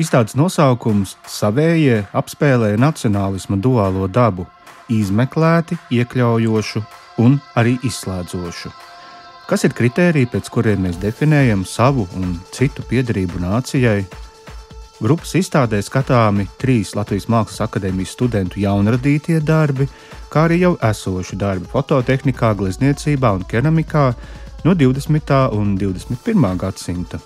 Izstādes nosaukums Savējie apspēlē nacionālisma duālo dabu - izmeklēti, iekļaujošu un arī izslēdzošu. Kas ir kritēriji, pēc kuriem mēs definējam savu un citu piedarību nācijai? Grupas izstādē skatāmi trīs Latvijas Mākslas akadēmijas studentu jaunradītie darbi, kā arī jau esoši darbi fototehnikā, glezniecībā un keramikā no 20. un 21. gadsimta.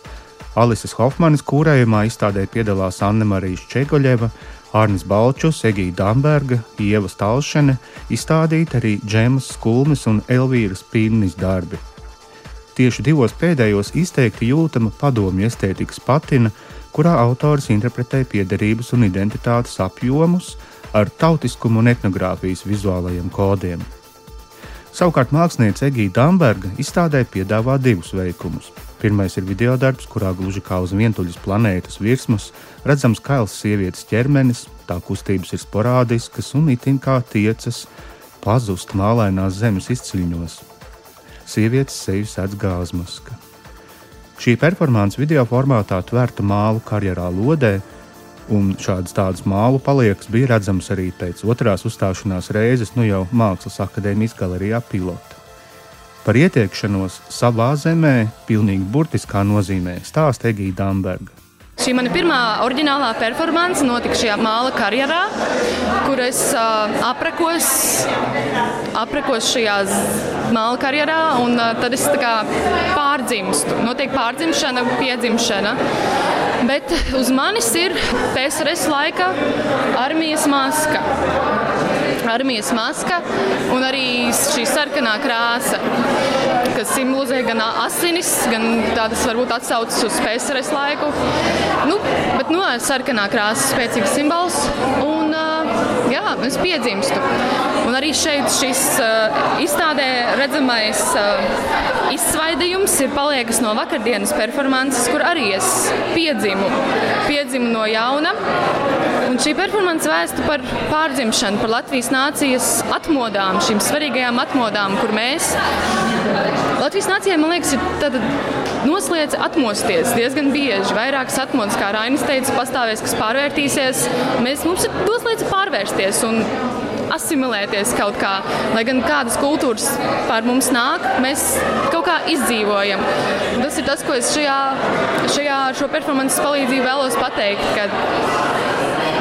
Alises Hofmanas kūrējumā izstādē piedalās Anna Marija Čegoļeva, Arnis Balčus, Egīda Damberga, Ieva Stalšene, izstādīti arī Džemas Skulmes un Elvīras Pinnis darbi. Tieši divos pēdējos izteikti jūtama padomju estētikas patina, kurā autors interpretē piederības un identitātes apjomus ar tautiskumu un etnogrāfijas vizuālajiem kodiem. Savukārt mākslinieca Egīda Damberga izstādē piedāvā divus veikumus. Pirmais ir video darbs, kurā gluži kā uz vientuļas planētas virsmas redzams kails sievietes ķermenis, tā kustības ir sporādiskas un itin kā tiecas pazust mālainās zemes izciļņos. Sievietes seju sēdz gāzmaska. Šī performance video formātā tvērta mālu karjerā lodē, un šādas tādas mālu paliekas bija redzamas arī pēc otrās uzstāšanās reizes, nu jau Mākslas akadēmijas galerijā pilota. Par ieteikšanos savā zemē, pilnīgi burtiskā nozīmē, stāsta Egīda Damberga. Šī mana pirmā oriģinālā performance notika šajā māla karjerā, kur es uh, aprakos, aprakos šajā māla karjerā, un uh, tad es pārdzimstu. Notiek pārdzimšana, piedzimšana. Bet uz manis ir PSRS laika armijas maska armijas maska un arī šī sarkanā krāsa, kas simbolizē gan asinis, gan tādas varbūt atsaucas uz PSRS laiku. Nu, bet nu, sarkanā krāsa spēcīgs simbols. Un, jā, es piedzimstu. Un arī šeit šis uh, izstādē redzamais uh, izsvaidījums ir paliekas no vakardienas performances, kur arī es piedzimu, piedzimu no jauna. Un šī performance vēsta par pārdzimšanu, par Latvijas nācijas atmodām, šīm svarīgajām atmodām, kur mēs Latvijas nācijai, man liekas, ir tāda noslēdz atmosties diezgan bieži. Vairākas atmodas, kā Rainis teica, pastāvēs, kas pārvērtīsies. Mēs, mums ir noslēdz pārvērsties un asimilēties kaut kā. Lai gan kādas kultūras pār mums nāk, mēs kaut kā izdzīvojam. Tas ir tas, ko es šajā, šajā šo performances palīdzību vēlos pateikt.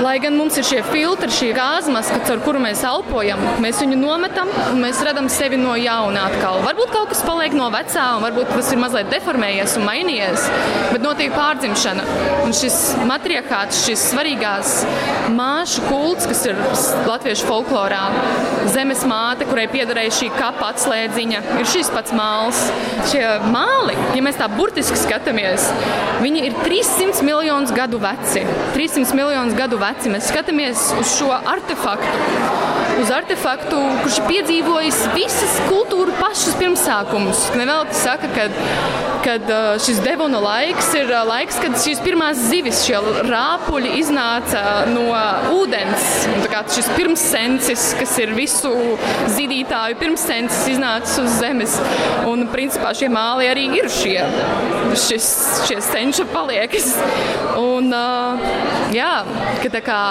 Lai gan mums ir šie filtri, šī gāzmaska, caur kuru mēs elpojam, mēs viņu nometam un mēs redzam sevi no jauna atkal. Varbūt kaut kas paliek no vecā, un varbūt tas ir mazliet deformējies un mainījies, bet notiek pārdzimšana. Un šis matriarchāts, šis svarīgās māšu kults, kas ir latviešu folklorā, zemes māte, kurai piederēja šī kapa atslēdziņa, ir šis pats māls. Šie māli, ja mēs tā burtiski skatāmies, viņi ir 300 miljonus gadu veci. 300 miljonus gadu veci veci. Mēs skatāmies uz šo artefaktu, uz artefaktu, kurš ir piedzīvojis visas kultūras pašas pirmsākumus. Nevelti saka, ka kad šis devona laiks ir laiks, kad šīs pirmās zivis, šie rāpuļi iznāca no ūdens. Šis pirmsensis, kas ir visu zīdītāju pirmsensis, iznācis uz zemes. Un principā šie māli arī ir šie, šis, šie senču paliekas. Un, jā, ka kā,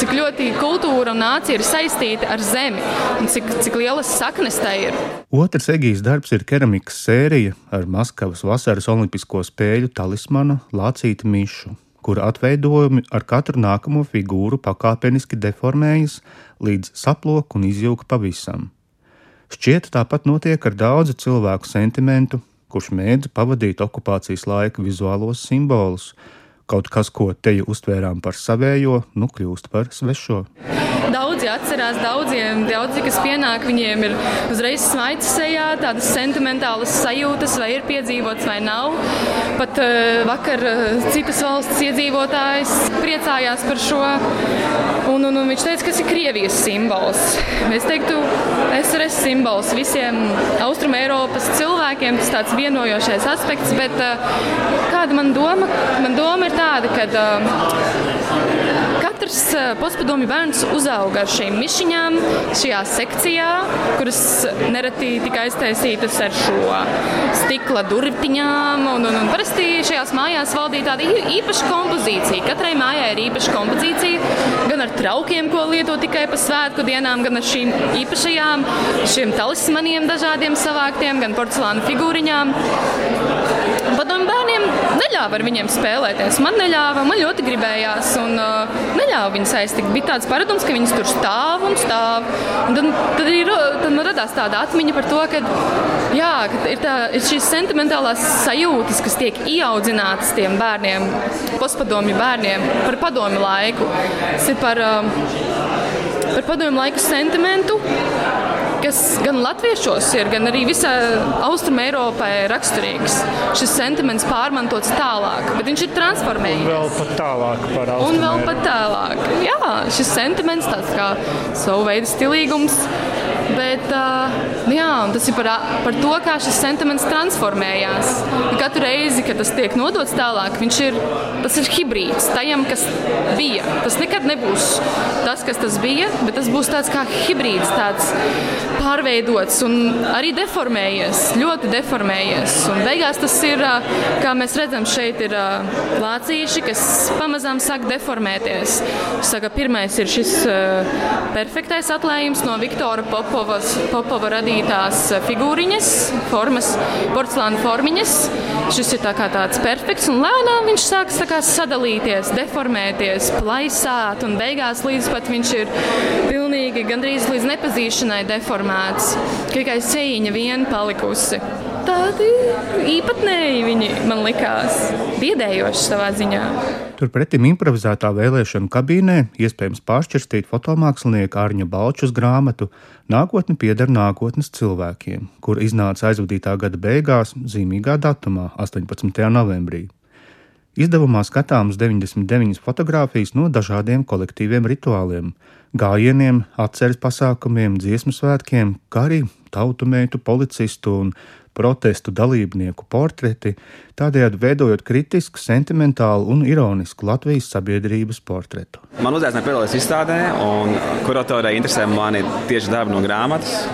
cik ļoti kultūra un nācija ir saistīta ar zemi un cik, cik lielas saknes tai ir. Otrs Egijas darbs ir keramikas sērija ar Maskavas vasaras olimpisko spēļu talismanu Lācīta Mišu kura atveidojumi ar katru nākamo figūru pakāpeniski deformējas līdz saplok un izjūg pavisam. Šķiet, tāpat notiek ar daudzu cilvēku sentimentu, kurš mēdz pavadīt okupācijas laika vizuālos simbolus, kaut kas, ko te uztvērām par savējo, nu kļūst par svešo. Daudzi atcerās, daudziem, daudzi, kas pienāk, viņiem ir uzreiz smaids sejā, tādas sentimentālas sajūtas, vai ir piedzīvots vai nav. Pat uh, vakar uh, citas valsts iedzīvotājs priecājās par šo. Un, un, un viņš teica, ka tas ir Krievijas simbols. Es teiktu, SRS simbols visiem Austrum Eiropas cilvēkiem, tas tāds vienojošais aspekts, bet uh, kāda man doma? Man doma ir tāda, ka uh, katrs postpadomju bērns uzauga ar šīm mišiņām, šajā sekcijā, kuras nereti tika aiztaisītas ar šo stikla durvtiņām. Un, un, un parasti šajās mājās valdīja tāda īpaša kompozīcija. Katrai mājai ir īpaša kompozīcija, gan ar traukiem, ko lieto tikai pa svētku dienām, gan ar šīm īpašajām, šiem talismaniem dažādiem savāktiem, gan porcelāna figūriņām. Padomju bērniem neļāva ar viņiem spēlēties. Man neļāva, man ļoti gribējās, un uh, neļāva viņus aiztikt. Bija tāds paradums, ka viņas tur stāv un stāv. Un tad, tad, ir, tad man radās tāda atmiņa par to, ka, jā, ka ir, tā, ir šīs sentimentālās sajūtas, kas tiek ieaudzinātas tiem bērniem, postpadomju bērniem par padomju laiku. Tas ir par, uh, par padomju laiku sentimentu kas gan latviešos ir, gan arī visā Austrumē Eiropai raksturīgs. Šis sentiments pārmantots tālāk, bet viņš ir transformējies. Un vēl pat tālāk par Austrumu. Un vēl pat tālāk. Jā, šis sentiments tāds kā savu veidu stilīgums. Bet, uh, jā, tas ir par, par to, kā šis sentiments transformējās. Katru reizi, kad tas tiek nodots tālāk, viņš ir, ir hibrīds tajam, kas bija. Tas nekad nebūs tas, kas tas bija, bet tas būs tāds kā hibrīds, tāds pārveidots un arī deformējies, ļoti deformējies. Un beigās tas ir, kā mēs redzam, šeit ir lācīši, kas pamazām sāk deformēties. Saka, pirmais ir šis perfektais atlējums no Viktora Popovas, Popova radītās figūriņas, formas, porcelāna formiņas. Šis ir tā tāds perfekts, un lēnām viņš sāks sadalīties, deformēties, plaisāt, un beigās līdz pat viņš ir pilnīgi gandrīz līdz nepazīšanai deformēts. Tikai sēņa vien palikusi. Tādi īpatnēji viņi man likās, biedējoši savā ziņā. Turpretim improvizētā vēlēšana kabīnē iespējams pāršķirstīt fotomākslinieka Ārņa Balčus grāmatu Nākotne pieder nākotnes cilvēkiem, kur iznāca aizvadītā gada beigās, zīmīgā datumā, 18. novembrī. Izdevumā skatāmas 99 fotogrāfijas no dažādiem kolektīviem rituāliem, gājieniem, atceres pasākumiem, dziesmu svētkiem, kā arī tautu meitu, policistu un protestu dalībnieku portreti, tādējādi veidojot kritisku, sentimentālu un ironisku Latvijas sabiedrības portretu. Man uzaicināja piedalīties izstādē, un kuratorai interesē mani tieši darbi no grāmatas.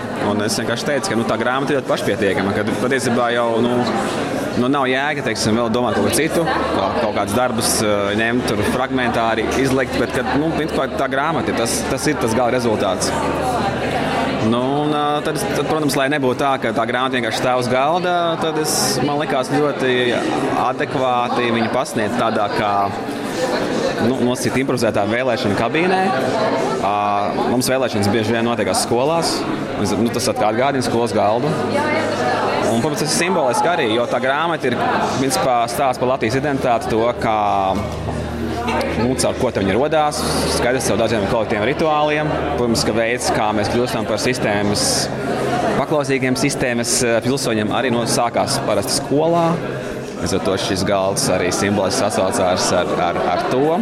Es vienkārši teicu, ka nu, tā grāmata ir ļoti pašpietiekama, ka patiesībā jau nu, nu, nav jēga teiksim, vēl domāt par kaut ko citu, kā, kaut kādus darbus eh, ņemt, fragmentāri izlikt, bet kad, nu, tā grāmata ir tas, tas ir tas gala rezultāts. Nu, un, tad, tad, protams, lai nebūtu tā, ka tā grāmata vienkārši stāv uz galda, tad es, man likās ļoti adekvāti viņu pasniegt tādā kā nu, nosacīt improvizētā vēlēšana kabīnē. Uh, mums vēlēšanas bieži vien notiekās skolās. Nu, tas atgādina skolas galdu. Un, protams, tas ir simboliski arī, jo tā grāmata ir stāsts par Latvijas identitāti, to, kā nu, caur ko viņi radās. Skaidrs ar daudziem kolektīviem rituāliem. Protams, ka veids, kā mēs kļūstam par sistēmas paklausīgiem sistēmas eh, pilsoņiem, arī no, sākās parasti skolā. Līdz ar to šis galds arī simboliski sasaucās ar, ar, ar to.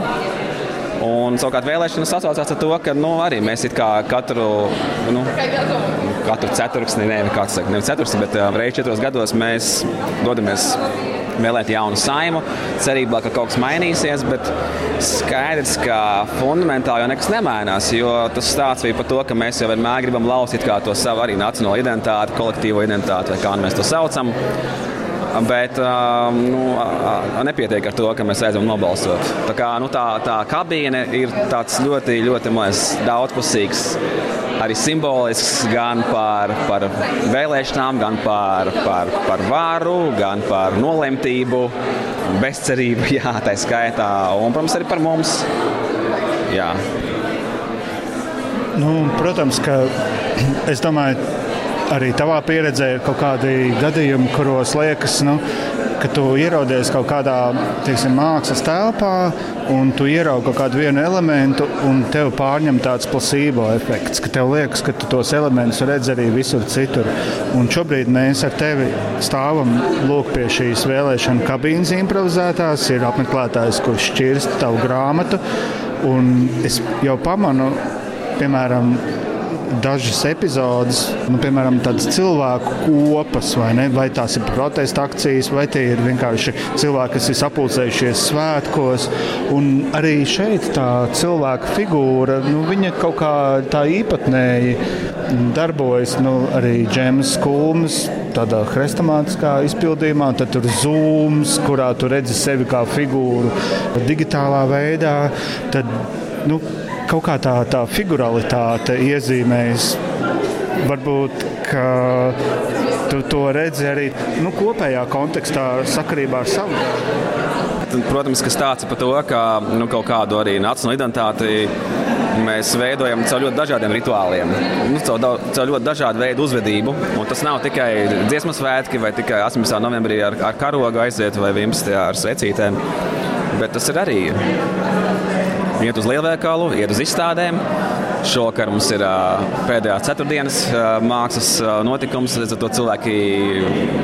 Un savukārt vēlēšanas sasaucās ar to, ka nu, arī mēs katru, nu, katru ceturksni, ne kāds saka, ne ceturksni, bet uh, reizes četros gados mēs dodamies vēlēt jaunu saimu, cerībā, ka kaut kas mainīsies. Bet skaidrs, ka fundamentāli jau nekas nemainās. Jo tas stāsts bija par to, ka mēs jau vienmēr gribam lausīt to savu arī nacionālo identitāti, kolektīvo identitāti, vai kā mēs to saucam. Bet um, nu, nepietiek ar to, ka mēs aizjām nobalsot. Tā, kā, nu, tā, tā kabīne ir ļoti, ļoti maz, daudzpusīgs, arī simbolisks gan par, par vēlēšanām, gan par, par, par varu, gan par nolemtību, bezcerību, jā, tā skaitā. Un, protams, arī par mums. Jā. Nu, protams, ka es domāju, arī tavā pieredzē kaut kādi gadījumi, kuros liekas, nu, ka tu ieraudies kaut kādā teiksim, mākslas telpā, un tu ieraugi kaut kādu elementu, un tev pārņem tāds placebo efekts, ka tev liekas, ka tu tos elementus redz arī visur citur. Un šobrīd mēs ar tevi stāvam lūk pie šīs vēlēšana kabīnes improvizētās, ir apmeklētājs, kurš šķirst tavu grāmatu, un es jau pamanu, piemēram, dažas epizodes, nu, piemēram, tādas cilvēku kopas, vai, ne? vai tās ir protesta akcijas, vai tie ir vienkārši cilvēki, kas ir sapulcējušies svētkos. Un arī šeit tā cilvēka figūra, nu, viņa kaut kā tā īpatnēji darbojas. Nu, arī Džems Kulms tādā hrestomātiskā izpildījumā, tad tur zūms, kurā tu redzi sevi kā figūru digitālā veidā. Tad, nu, kaut kā tā, tā figuralitāte iezīmējas. Varbūt tu to redzi arī nu, kopējā kontekstā, sakarībā ar savu darbu. Protams, ka stāsta par to, ka nu, kaut kādu arī nacionālu identitāti mēs veidojam caur ļoti dažādiem rituāliem, nu, caur, caur ļoti dažādu veidu uzvedību. Un tas nav tikai dziesmu svētki vai tikai 18. novembrī ar, ar karogu aiziet vai 11. ar svecītēm, bet tas ir arī iet uz lielveikalu, iet uz izstādēm. Šovakar mums ir pēdējā ceturtdienas mākslas notikums. Līdz ar to cilvēki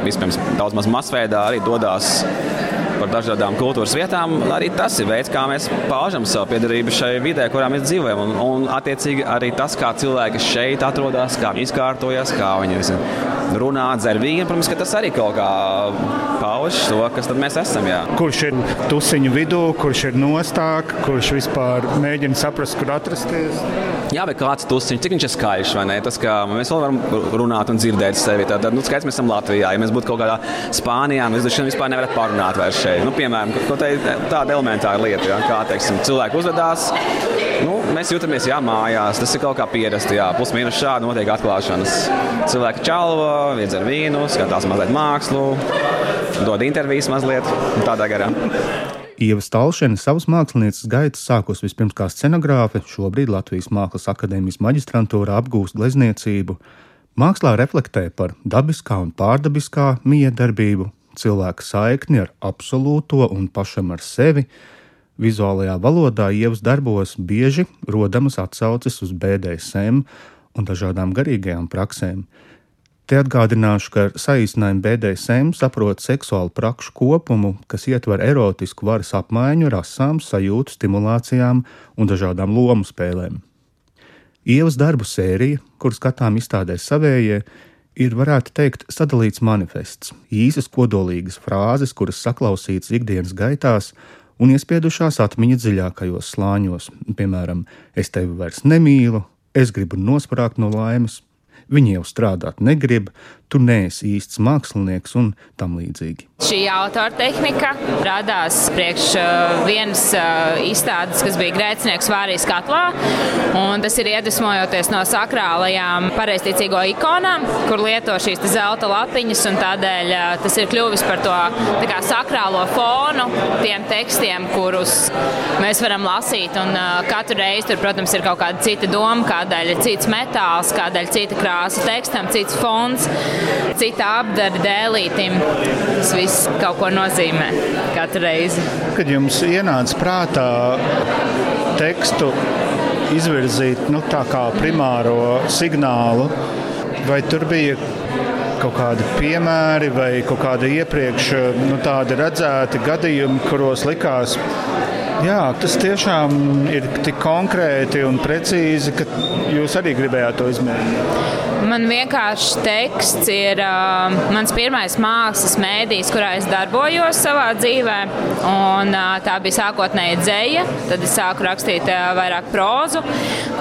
vispirms daudz maz masveidā arī dodas par dažādām kultūras vietām. Arī tas ir veids, kā mēs paužam savu piedarību šai vidē, kurā mēs dzīvojam. Un, un attiecīgi arī tas, kā cilvēki šeit atrodas, kā viņi izkārtojas, kā viņi runā, dzer vīnu. Protams, ka tas arī kaut kā pauž to, kas mēs esam. Jā. Kurš ir tusiņu vidū, kurš ir nostāk, kurš vispār mēģina saprast, kur atrasties? Jā, bet kāds tusiņš, cik viņš ir skaļš vai ne? Tas, kā mēs vēl varam runāt un dzirdēt sevi. Tad, nu, skaidrs, mēs esam Latvijā. Ja mēs būtu kaut kādā Spānijā, mēs droši vien vispār nevarētu parunāt vairs šeit. Nu, piemēram, tāda elementāra lieta, ja, kā teiksim, cilvēki uzvedās. Nu, mēs jūtamies jā, mājās, tas ir kaut kā pierasts. Plus mīnus šādi notiek atklāšanas. Cilvēki čalvo, iedzer vīnu, skatās mazliet mākslu, dod intervijas mazliet tādā garā. Ieva Stalšana savas mākslinieces gaitas sākus vispirms kā scenogrāfe, šobrīd Latvijas Mākslas akadēmijas maģistrantūrā apgūst glezniecību. Mākslā reflektē par dabiskā un pārdabiskā miedarbību, cilvēka saikni ar absolūto un pašam ar sevi, Vizuālajā valodā ievas darbos bieži rodamas atsauces uz BDSM un dažādām garīgajām praksēm. Te atgādināšu, ka ar saīsinājumu BDSM saprot seksuālu prakšu kopumu, kas ietver erotisku varas apmaiņu, rasām, sajūtu, stimulācijām un dažādām lomu spēlēm. Ievas darbu sērija, kuras skatām izstādē savējie, ir, varētu teikt, sadalīts manifests, īsas kodolīgas frāzes, kuras saklausītas ikdienas gaitās un iespiedušās atmiņas dziļākajos slāņos, piemēram, es tevi vairs nemīlu, es gribu nosprāgt no laimes, viņi jau strādāt negrib, tu neesi īsts mākslinieks un tam līdzīgi. Šī autora tehnika radās priekš uh, vienas uh, izstādes, kas bija grēcinieks Vārijas katlā. Tas ir iedvesmojoties no sakrālajām pareizticīgo ikonām, kur lieto šīs zelta latiņas. Tādēļ uh, tas ir kļuvis par to kā, sakrālo fonu tiem tekstiem, kurus mēs varam lasīt. Un, katru reizi tur, protams, ir kaut kāda cita doma, kādēļ ir cits metāls, kādēļ cita krāsa tekstam, cits fons cita apdara dēlītim. Tas viss kaut ko nozīmē katru reizi. Kad jums ienāca prātā tekstu izvirzīt nu, tā kā primāro signālu, vai tur bija kaut kādi piemēri vai kaut kādi iepriekš nu, redzēti gadījumi, kuros likās, jā, tas tiešām ir tik konkrēti un precīzi, ka jūs arī gribējāt to izmēģināt. Man vienkārši teksts ir uh, mans pirmais mākslas mēdījis, kurā es darbojos savā dzīvē. Un, uh, tā bija sākotnēji dzēja, tad es sāku rakstīt uh, vairāk prózu,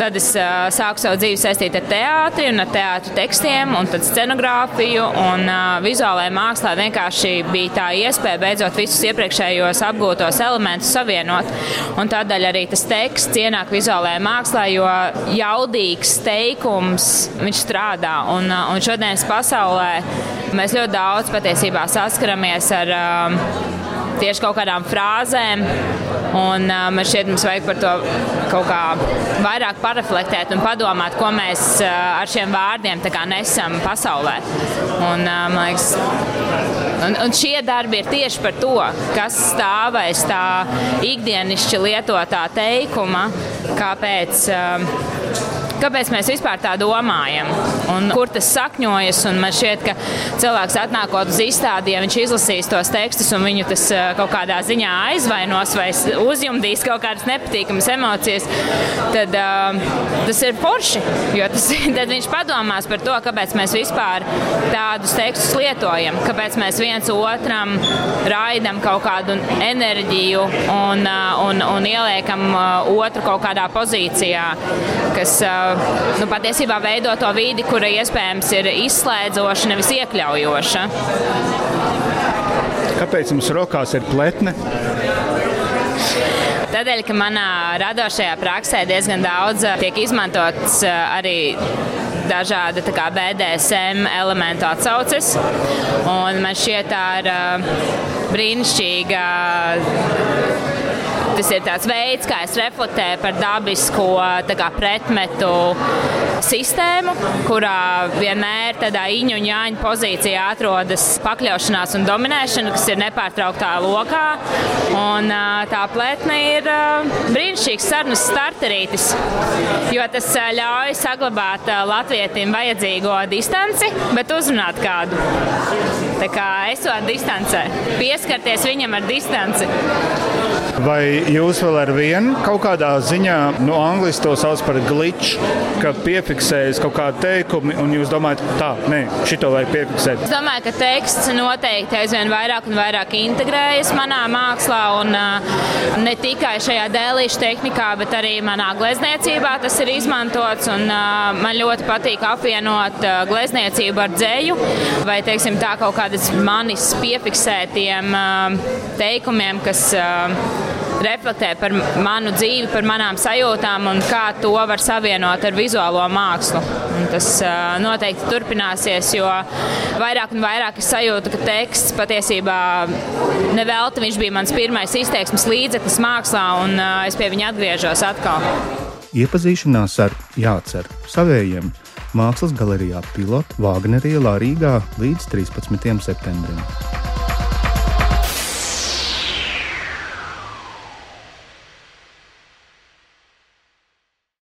tad es uh, sāku savu dzīvi saistīt ar teātri un ar teātru tekstiem, un tad scenogrāfiju un uh, vizuālajā mākslā vienkārši bija tā iespēja beidzot visus iepriekšējos apgūtos elementus savienot. Un tādēļ arī tas teksts ienāk vizuālajā mākslā, jo jaudīgs teikums viņš strādā strādā. Un, uh, un šodienas pasaulē mēs ļoti daudz patiesībā saskaramies ar um, tieši kaut kādām frāzēm. Un, uh, man šķiet, mums vajag par to kaut kā vairāk pareflektēt un padomāt, ko mēs uh, ar šiem vārdiem nesam pasaulē. Un, man liekas, Un, un šie darbi ir tieši par to, kas stāv aiz tā ikdienišķi lietotā teikuma, kāpēc. Um, kāpēc mēs vispār tā domājam un kur tas sakņojas. Man šķiet, ka cilvēks atnākot uz izstādi, ja viņš izlasīs tos tekstus un viņu tas kaut kādā ziņā aizvainos vai uzjumdīs kaut kādas nepatīkamas emocijas, tad uh, tas ir forši. Jo tas, tad viņš padomās par to, kāpēc mēs vispār tādus tekstus lietojam, kāpēc mēs viens otram raidam kaut kādu enerģiju un, un, un ieliekam otru kaut kādā pozīcijā, kas nu, patiesībā veido to vidi, kura iespējams ir izslēdzoša, nevis iekļaujoša. Kāpēc mums rokās ir pletne? Tādēļ, ka manā radošajā praksē diezgan daudz tiek izmantots arī dažādi kā, BDSM elementu atsauces. Man šķiet, tā ir uh, brīnišķīga Tas ir tāds veids, kā es reflektēju par dabisko kā, pretmetu sistēmu, kurā vienmēr tādā iņu un jāņu pozīcijā atrodas pakļaušanās un dominēšana, kas ir nepārtrauktā lokā. Un, tā plētne ir brīnišķīgs sarunas starterītis, jo tas ļauj saglabāt latvietim vajadzīgo distanci, bet uzrunāt kādu. Tā kā esot distancē, pieskarties viņam ar distanci. Vai jūs vēl ar vienu kaut kādā ziņā, no angļuiski to sauc par glitch, ka piefiksējas kaut kādi teikumi, un jūs domājat, tā, nē, šito vajag piefiksēt? Es domāju, ka teksts noteikti aizvien vairāk un vairāk integrējas manā mākslā, un ne tikai šajā dēlīšu tehnikā, bet arī manā glezniecībā tas ir izmantots. Un, man ļoti patīk apvienot glezniecību ar dzēju, vai teiksim, tā kaut kādas manis piefiksētiem teikumiem, kas reflektē par manu dzīvi, par manām sajūtām un kā to var savienot ar vizuālo mākslu. Un tas noteikti turpināsies, jo vairāk un vairāk es sajūtu, ka teksts patiesībā nevelti viņš bija mans pirmais izteiksmes līdzeklis mākslā, un es pie viņa atgriežos atkal. Iepazīšanās ar jācer savējiem Mākslas galerijā Pilota Vāgnerī Rīgā līdz 13. septembrim.